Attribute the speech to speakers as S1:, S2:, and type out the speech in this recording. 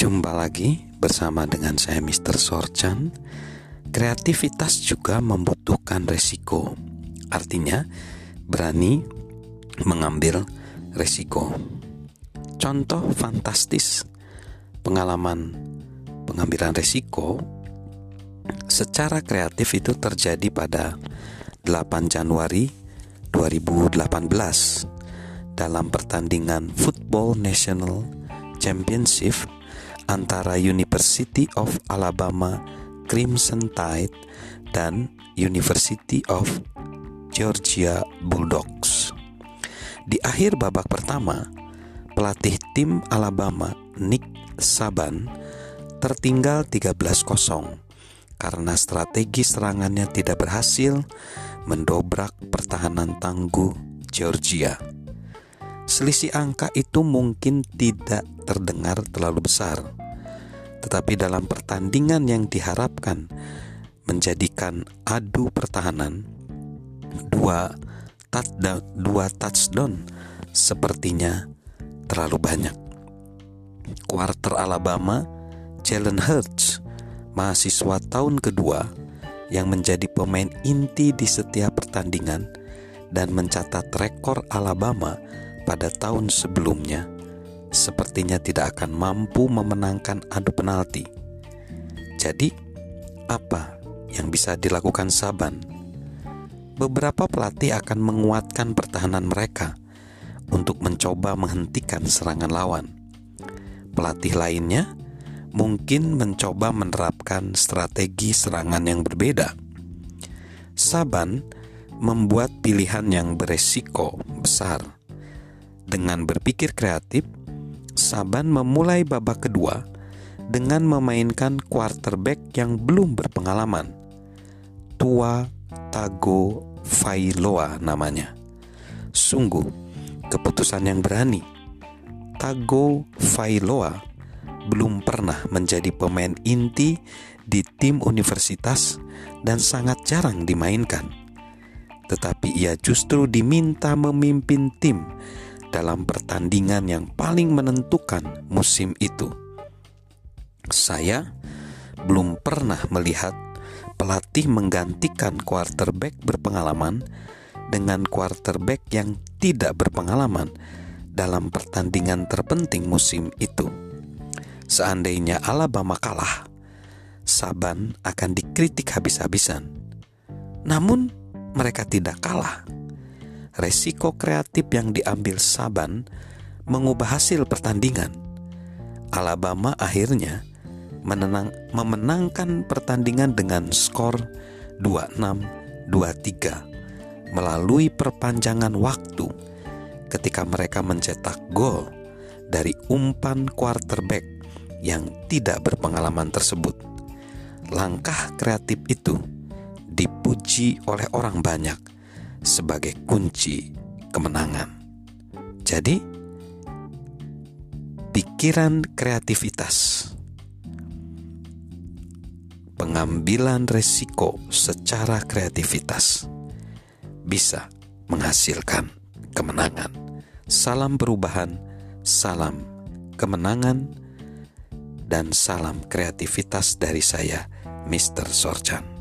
S1: Jumpa lagi bersama dengan saya Mr. Sorchan. Kreativitas juga membutuhkan resiko. Artinya, berani mengambil resiko. Contoh fantastis pengalaman pengambilan resiko secara kreatif itu terjadi pada 8 Januari 2018 dalam pertandingan Football National Championship antara University of Alabama Crimson Tide dan University of Georgia Bulldogs. Di akhir babak pertama, pelatih tim Alabama Nick Saban tertinggal 13-0 karena strategi serangannya tidak berhasil mendobrak pertahanan tangguh Georgia. Selisih angka itu mungkin tidak terdengar terlalu besar, tetapi dalam pertandingan yang diharapkan menjadikan adu pertahanan, dua touchdown, dua touchdown sepertinya terlalu banyak. Quarter Alabama, Jalen Hurts, mahasiswa tahun kedua yang menjadi pemain inti di setiap pertandingan dan mencatat rekor Alabama pada tahun sebelumnya sepertinya tidak akan mampu memenangkan adu penalti. Jadi, apa yang bisa dilakukan Saban? Beberapa pelatih akan menguatkan pertahanan mereka untuk mencoba menghentikan serangan lawan. Pelatih lainnya mungkin mencoba menerapkan strategi serangan yang berbeda. Saban membuat pilihan yang beresiko besar. Dengan berpikir kreatif, Saban memulai babak kedua dengan memainkan quarterback yang belum berpengalaman. Tua Tago Failoa namanya. Sungguh, keputusan yang berani. Tago Failoa belum pernah menjadi pemain inti di tim universitas dan sangat jarang dimainkan. Tetapi ia justru diminta memimpin tim dalam pertandingan yang paling menentukan musim itu. Saya belum pernah melihat pelatih menggantikan quarterback berpengalaman dengan quarterback yang tidak berpengalaman dalam pertandingan terpenting musim itu. Seandainya Alabama kalah, Saban akan dikritik habis-habisan. Namun, mereka tidak kalah resiko kreatif yang diambil Saban mengubah hasil pertandingan. Alabama akhirnya menenang, memenangkan pertandingan dengan skor 26-23 melalui perpanjangan waktu ketika mereka mencetak gol dari umpan quarterback yang tidak berpengalaman tersebut. Langkah kreatif itu dipuji oleh orang banyak sebagai kunci kemenangan. Jadi, pikiran kreativitas, pengambilan resiko secara kreativitas bisa menghasilkan kemenangan. Salam perubahan, salam kemenangan, dan salam kreativitas dari saya, Mr. Sorchan.